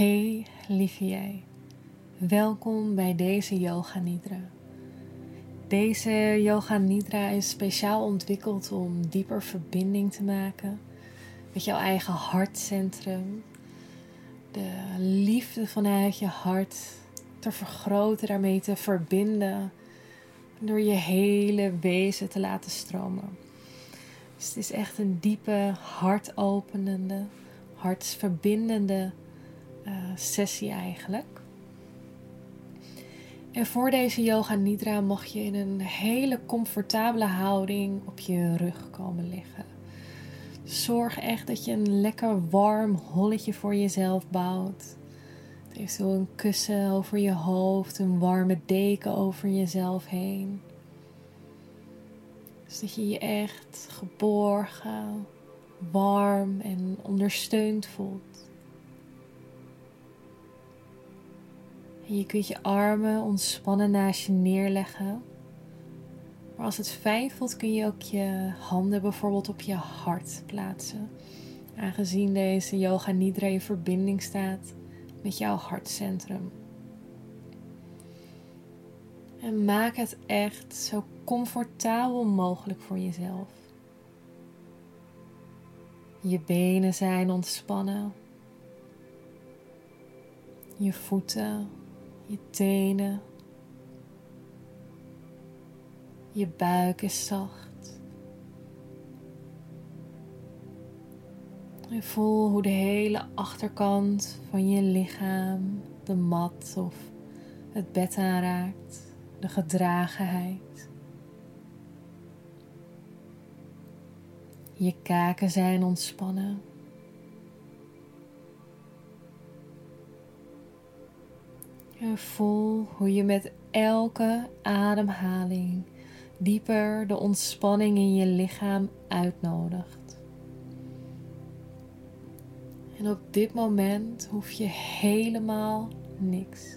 Hey lieve jij, welkom bij deze Yoga Nidra. Deze Yoga Nidra is speciaal ontwikkeld om dieper verbinding te maken met jouw eigen hartcentrum. De liefde vanuit je hart te vergroten, daarmee te verbinden, door je hele wezen te laten stromen. Dus het is echt een diepe, hartopenende, hartsverbindende uh, sessie eigenlijk. En voor deze yoga nidra mag je in een hele comfortabele houding op je rug komen liggen. Zorg echt dat je een lekker warm holletje voor jezelf bouwt. Eventueel een kussen over je hoofd, een warme deken over jezelf heen. Dus dat je je echt geborgen, warm en ondersteund voelt. Je kunt je armen ontspannen naast je neerleggen. Maar als het fijn voelt, kun je ook je handen bijvoorbeeld op je hart plaatsen. Aangezien deze yoga nidra in verbinding staat met jouw hartcentrum. En maak het echt zo comfortabel mogelijk voor jezelf. Je benen zijn ontspannen. Je voeten je tenen. Je buik is zacht. Voel hoe de hele achterkant van je lichaam de mat of het bed aanraakt, de gedragenheid. Je kaken zijn ontspannen. En voel hoe je met elke ademhaling dieper de ontspanning in je lichaam uitnodigt. En op dit moment hoef je helemaal niks.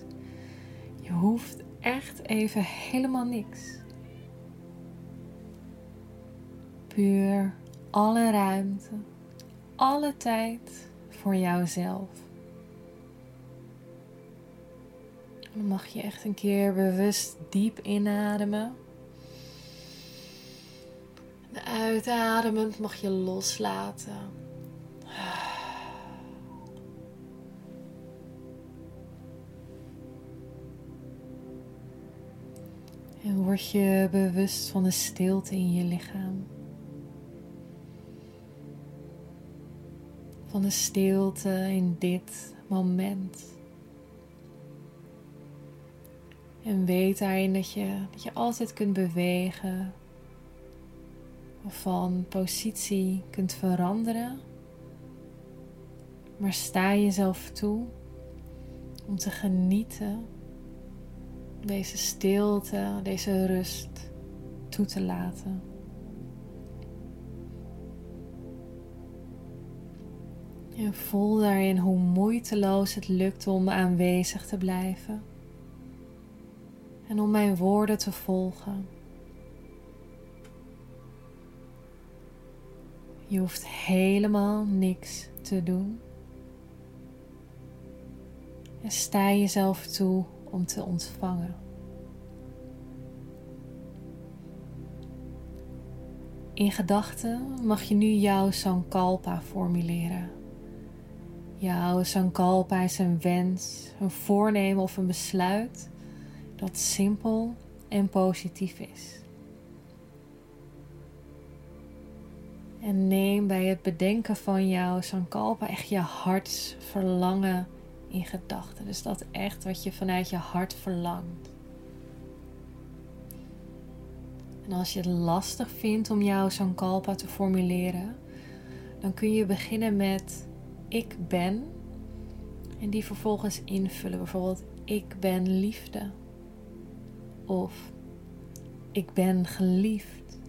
Je hoeft echt even helemaal niks. Puur alle ruimte, alle tijd voor jouzelf. Dan mag je echt een keer bewust diep inademen. En uitademend mag je loslaten. En word je bewust van de stilte in je lichaam. Van de stilte in dit moment. En weet daarin dat je, dat je altijd kunt bewegen. Of van positie kunt veranderen. Maar sta jezelf toe om te genieten. Deze stilte, deze rust toe te laten. En voel daarin hoe moeiteloos het lukt om aanwezig te blijven en om mijn woorden te volgen. Je hoeft helemaal niks te doen. En sta jezelf toe om te ontvangen. In gedachten mag je nu jouw Sankalpa formuleren. Jouw Sankalpa is een wens, een voornemen of een besluit dat simpel en positief is. En neem bij het bedenken van jouw Sankalpa echt je hartsverlangen in gedachten. Dus dat echt wat je vanuit je hart verlangt. En als je het lastig vindt om jouw Sankalpa te formuleren, dan kun je beginnen met ik ben. En die vervolgens invullen. Bijvoorbeeld ik ben liefde. Of ik ben geliefd.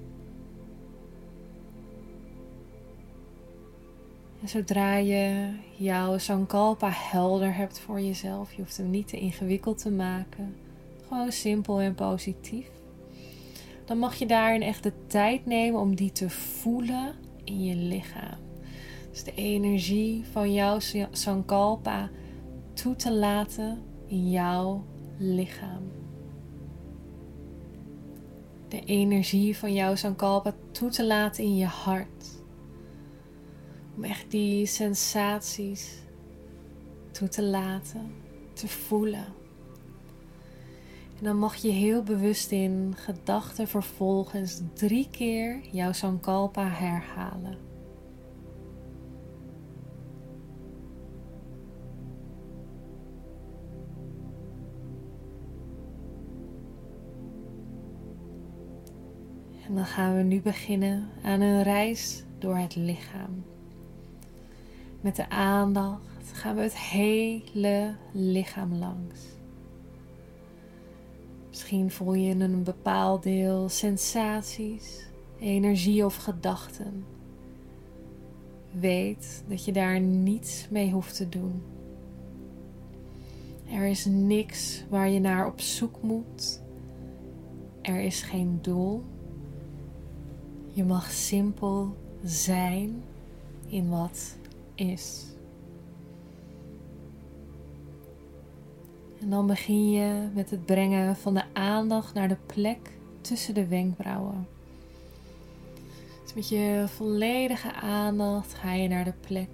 En zodra je jouw Sankalpa helder hebt voor jezelf, je hoeft hem niet te ingewikkeld te maken, gewoon simpel en positief, dan mag je daarin echt de tijd nemen om die te voelen in je lichaam. Dus de energie van jouw Sankalpa toe te laten in jouw lichaam. De energie van jouw Sankalpa toe te laten in je hart. Om echt die sensaties toe te laten, te voelen. En dan mag je heel bewust in gedachten vervolgens drie keer jouw Sankalpa herhalen. En dan gaan we nu beginnen aan een reis door het lichaam. Met de aandacht gaan we het hele lichaam langs. Misschien voel je in een bepaald deel sensaties, energie of gedachten. Weet dat je daar niets mee hoeft te doen. Er is niks waar je naar op zoek moet. Er is geen doel. Je mag simpel zijn in wat is. En dan begin je met het brengen van de aandacht naar de plek tussen de wenkbrauwen. Dus met je volledige aandacht ga je naar de plek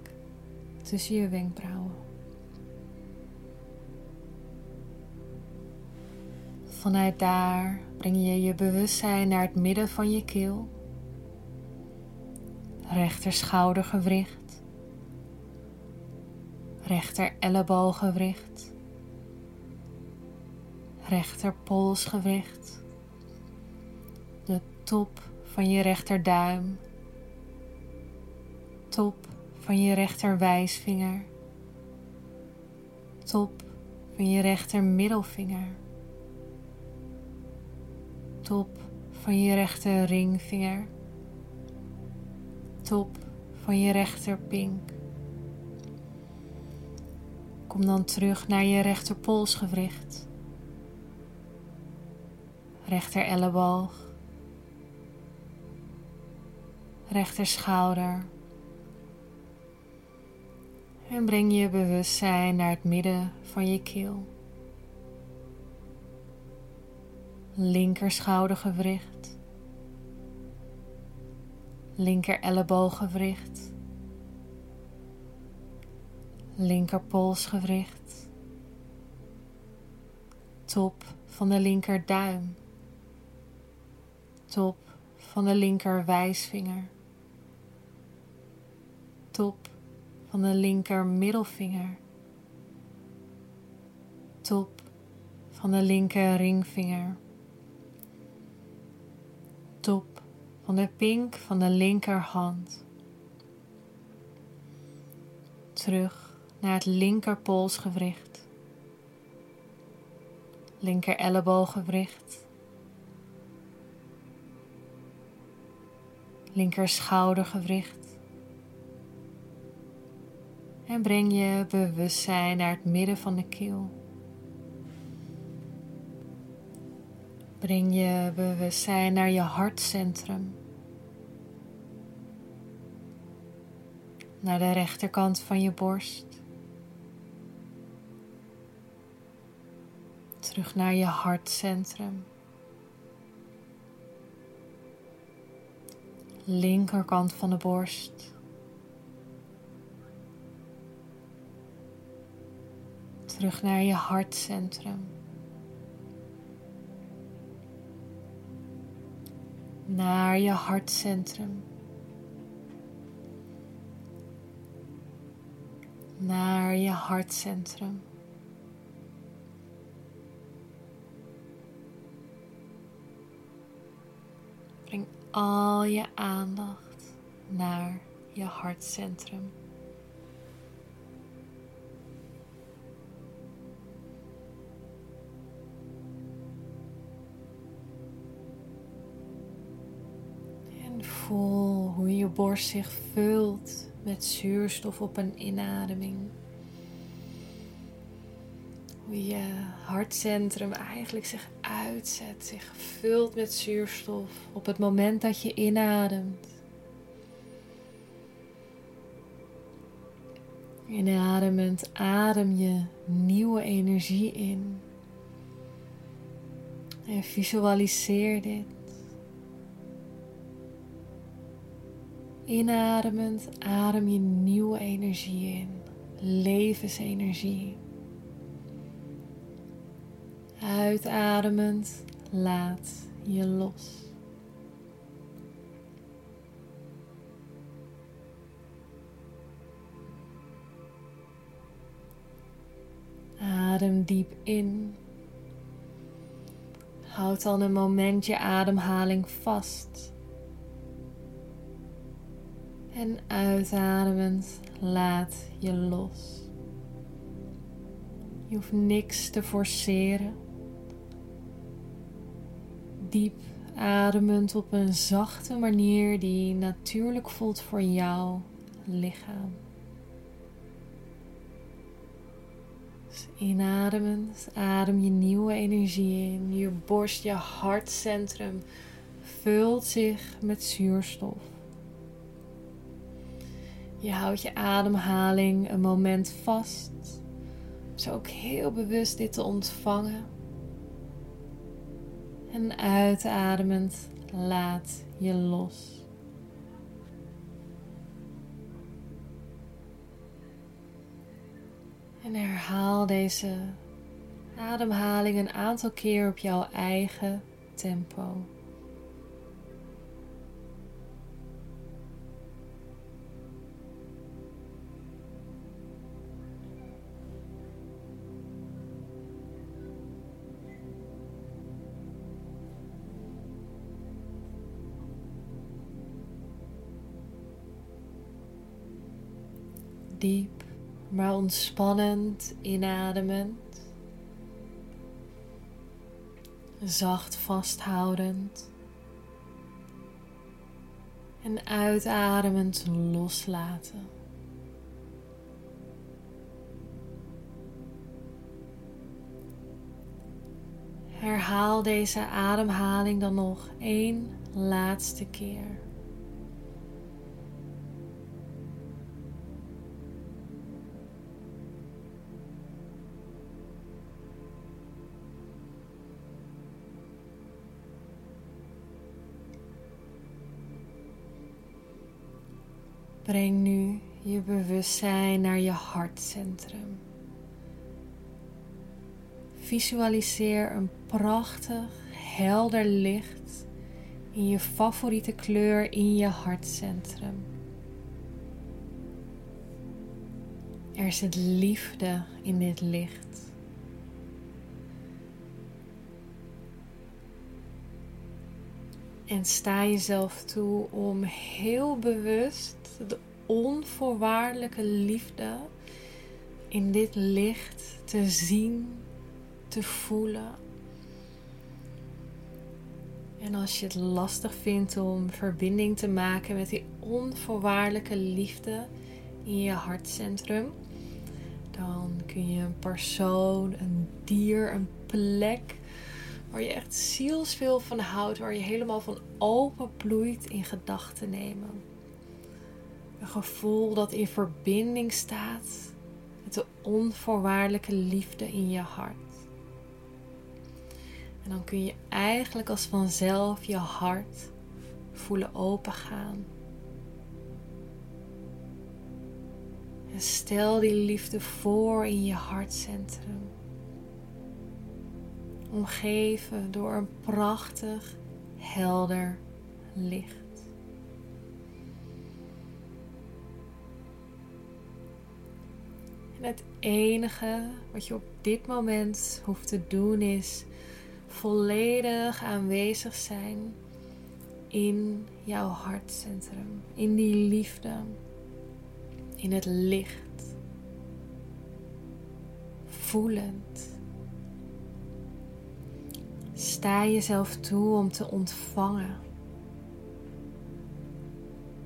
tussen je wenkbrauwen. Vanuit daar breng je je bewustzijn naar het midden van je keel, rechter schoudergewricht, rechter ellebooggewricht rechterpolsgewicht, de top van je rechterduim, top van je rechterwijsvinger, top van je rechtermiddelvinger, top van je rechter ringvinger, top van je rechterpink. Kom dan terug naar je rechterpolsgewricht rechter elleboog, rechter schouder. En breng je bewustzijn naar het midden van je keel. Linker schoudergewricht, linker ellebooggewricht, linker polsgewricht, top van de linker duim. Top van de linker wijsvinger, top van de linker middelvinger, top van de linker ringvinger, top van de pink van de linkerhand. Terug naar het linker polsgewricht, linker ellebooggewricht linker schoudergewricht. En breng je bewustzijn naar het midden van de keel. Breng je bewustzijn naar je hartcentrum. Naar de rechterkant van je borst. Terug naar je hartcentrum. linkerkant van de borst. Terug naar je hartcentrum. Naar je hartcentrum. Naar je hartcentrum. Breng al je aandacht naar je hartcentrum. En voel hoe je borst zich vult met zuurstof op een inademing hoe je hartcentrum eigenlijk zich uitzet, zich vult met zuurstof op het moment dat je inademt. Inademend adem je nieuwe energie in. En visualiseer dit. Inademend adem je nieuwe energie in, levensenergie. Uitademend laat je los. Adem diep in. Houd dan een moment je ademhaling vast. En uitademend laat je los. Je hoeft niks te forceren. Diep ademend op een zachte manier die natuurlijk voelt voor jouw lichaam. Dus inademend adem je nieuwe energie in. Je borst, je hartcentrum vult zich met zuurstof. Je houdt je ademhaling een moment vast. Zo ook heel bewust dit te ontvangen. En uitademend laat je los. En herhaal deze ademhaling een aantal keer op jouw eigen tempo. Diep maar ontspannend inademend. Zacht vasthoudend. En uitademend loslaten. Herhaal deze ademhaling dan nog één laatste keer. Breng nu je bewustzijn naar je hartcentrum. Visualiseer een prachtig, helder licht in je favoriete kleur in je hartcentrum. Er zit liefde in dit licht. En sta jezelf toe om heel bewust de onvoorwaardelijke liefde in dit licht te zien, te voelen. En als je het lastig vindt om verbinding te maken met die onvoorwaardelijke liefde in je hartcentrum, dan kun je een persoon, een dier, een plek waar je echt zielsveel van houdt, waar je helemaal van open bloeit in gedachten nemen. Een gevoel dat in verbinding staat met de onvoorwaardelijke liefde in je hart. En dan kun je eigenlijk als vanzelf je hart voelen opengaan. En stel die liefde voor in je hartcentrum omgeven door een prachtig, helder licht. En het enige wat je op dit moment hoeft te doen is volledig aanwezig zijn in jouw hartcentrum, in die liefde, in het licht, voelend Sta jezelf toe om te ontvangen.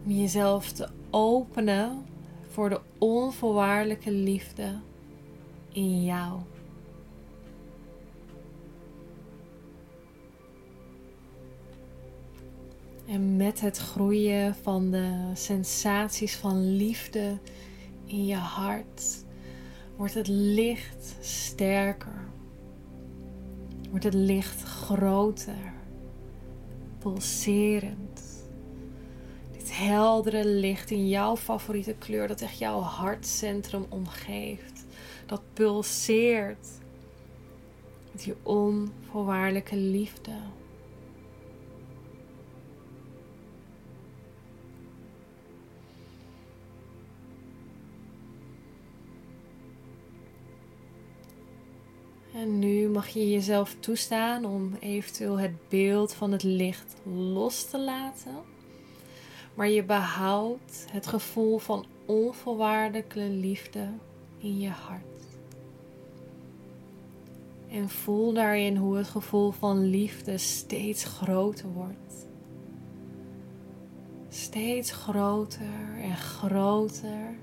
Om jezelf te openen voor de onvoorwaardelijke liefde in jou. En met het groeien van de sensaties van liefde in je hart wordt het licht sterker. Wordt het licht groter, pulserend. Dit heldere licht in jouw favoriete kleur dat echt jouw hartcentrum omgeeft. Dat pulseert met je onvoorwaardelijke liefde. Nu mag je jezelf toestaan om eventueel het beeld van het licht los te laten. Maar je behoudt het gevoel van onvoorwaardelijke liefde in je hart. En voel daarin hoe het gevoel van liefde steeds groter wordt. Steeds groter en groter.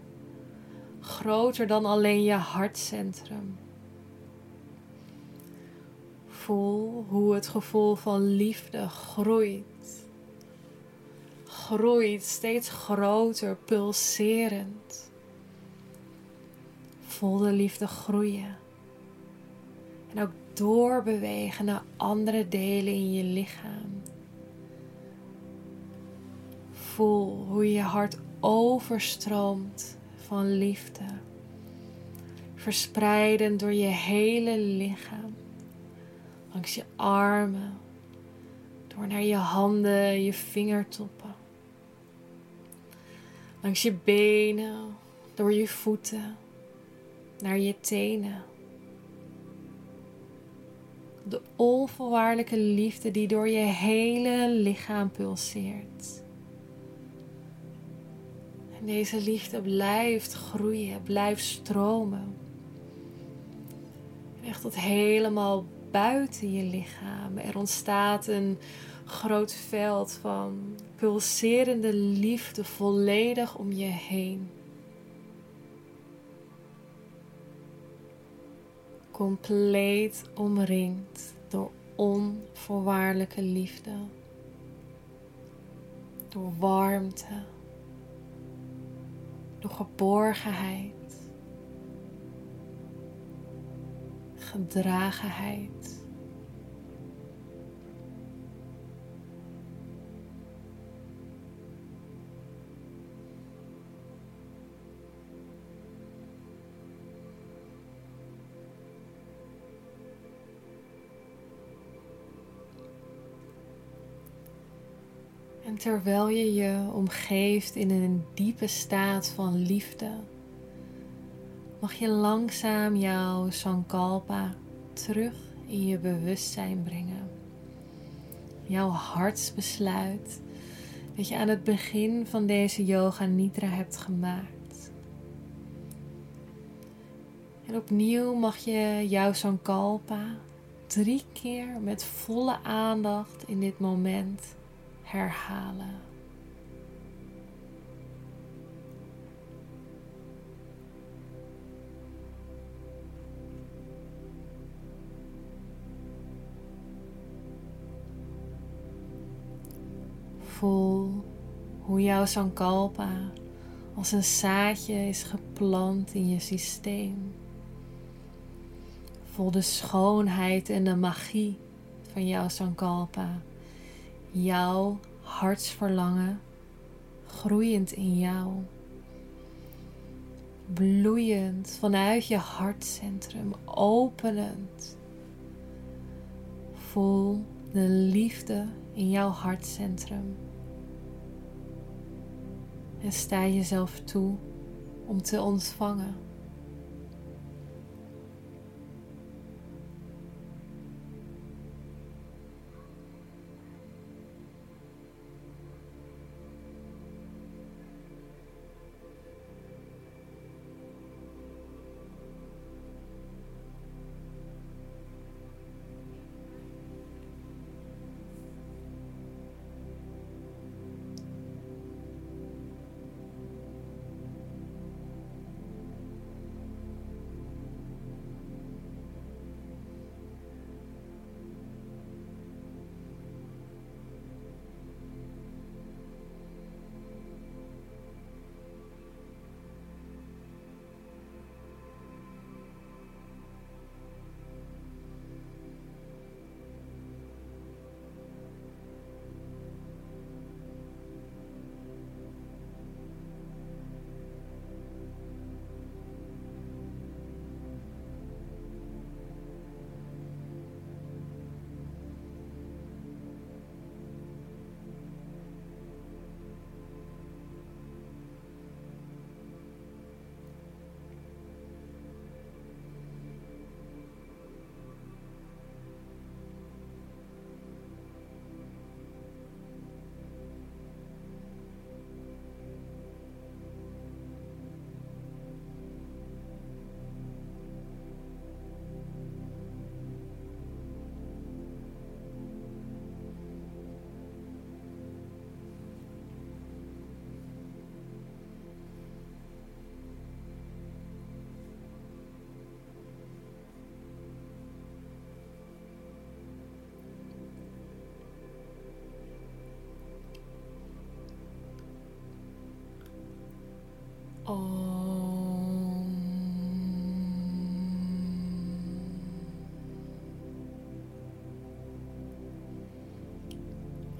Groter dan alleen je hartcentrum. Voel hoe het gevoel van liefde groeit. Groeit steeds groter, pulserend. Voel de liefde groeien. En ook doorbewegen naar andere delen in je lichaam. Voel hoe je hart overstroomt van liefde. Verspreidend door je hele lichaam langs je armen, door naar je handen, je vingertoppen, langs je benen, door je voeten, naar je tenen. De onvoorwaardelijke liefde die door je hele lichaam pulseert. En deze liefde blijft groeien, blijft stromen. echt tot helemaal buiten je lichaam. Er ontstaat een groot veld van pulserende liefde volledig om je heen. Compleet omringd door onvoorwaardelijke liefde. Door warmte. Door geborgenheid. Gedragenheid. En terwijl je je omgeeft in een diepe staat van liefde, mag je langzaam jouw Sankalpa terug in je bewustzijn brengen. Jouw hartsbesluit dat je aan het begin van deze yoga nidra hebt gemaakt. En opnieuw mag je jouw Sankalpa drie keer met volle aandacht in dit moment herhalen. Voel hoe jouw Sankalpa als een zaadje is geplant in je systeem. Voel de schoonheid en de magie van jouw Sankalpa. Jouw hartsverlangen groeiend in jou. Bloeiend vanuit je hartcentrum, openend. Voel de liefde in jouw hartcentrum. En sta jezelf toe om te ontvangen.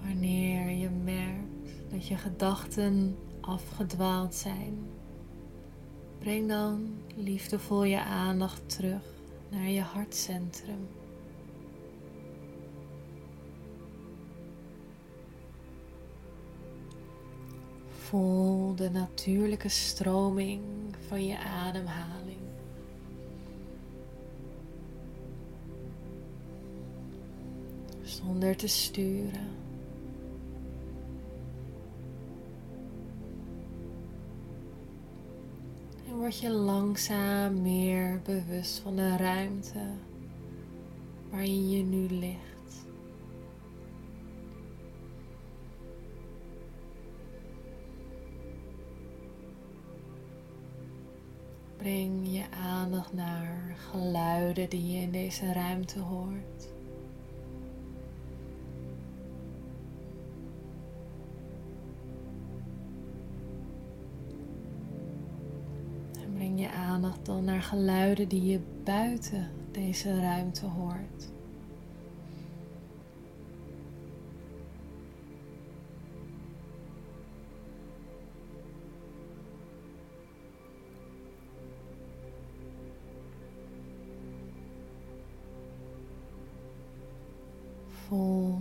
Wanneer je merkt dat je gedachten afgedwaald zijn, breng dan liefdevol je aandacht terug naar je hartcentrum. Voel de natuurlijke stroming van je ademhaling. Zonder te sturen. En word je langzaam meer bewust van de ruimte waarin je nu ligt. Breng je aandacht naar geluiden die je in deze ruimte hoort. En breng je aandacht dan naar geluiden die je buiten deze ruimte hoort. Hoe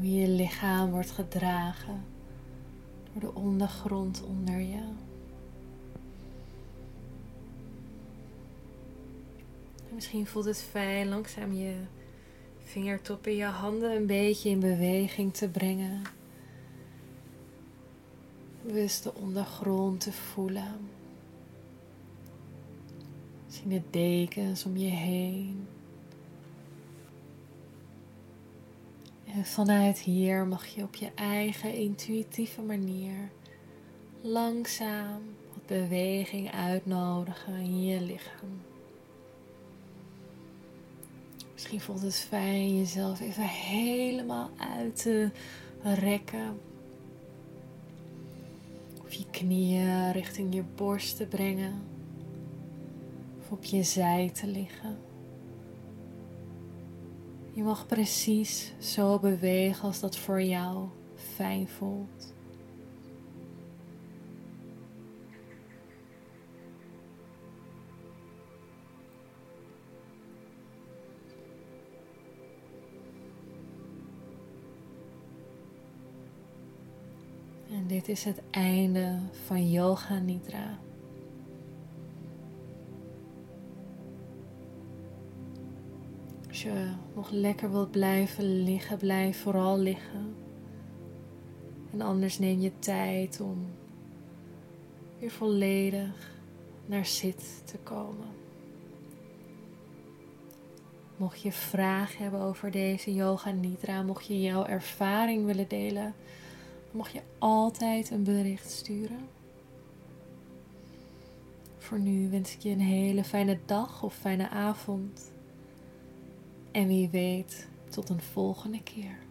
je lichaam wordt gedragen door de ondergrond onder je. En misschien voelt het fijn langzaam je vingertoppen, je handen een beetje in beweging te brengen. Bewust de ondergrond te voelen. Misschien de dekens om je heen. En vanuit hier mag je op je eigen intuïtieve manier langzaam wat beweging uitnodigen in je lichaam. Misschien voelt het fijn jezelf even helemaal uit te rekken. Of je knieën richting je borst te brengen. Of op je zij te liggen. Je mag precies zo bewegen als dat voor jou fijn voelt. En dit is het einde van Yoga Nidra. Als je nog lekker wilt blijven liggen, blijf vooral liggen. En anders neem je tijd om weer volledig naar zit te komen. Mocht je vragen hebben over deze yoga nidra, mocht je jouw ervaring willen delen, mag je altijd een bericht sturen. Voor nu wens ik je een hele fijne dag of fijne avond. En wie weet, tot een volgende keer.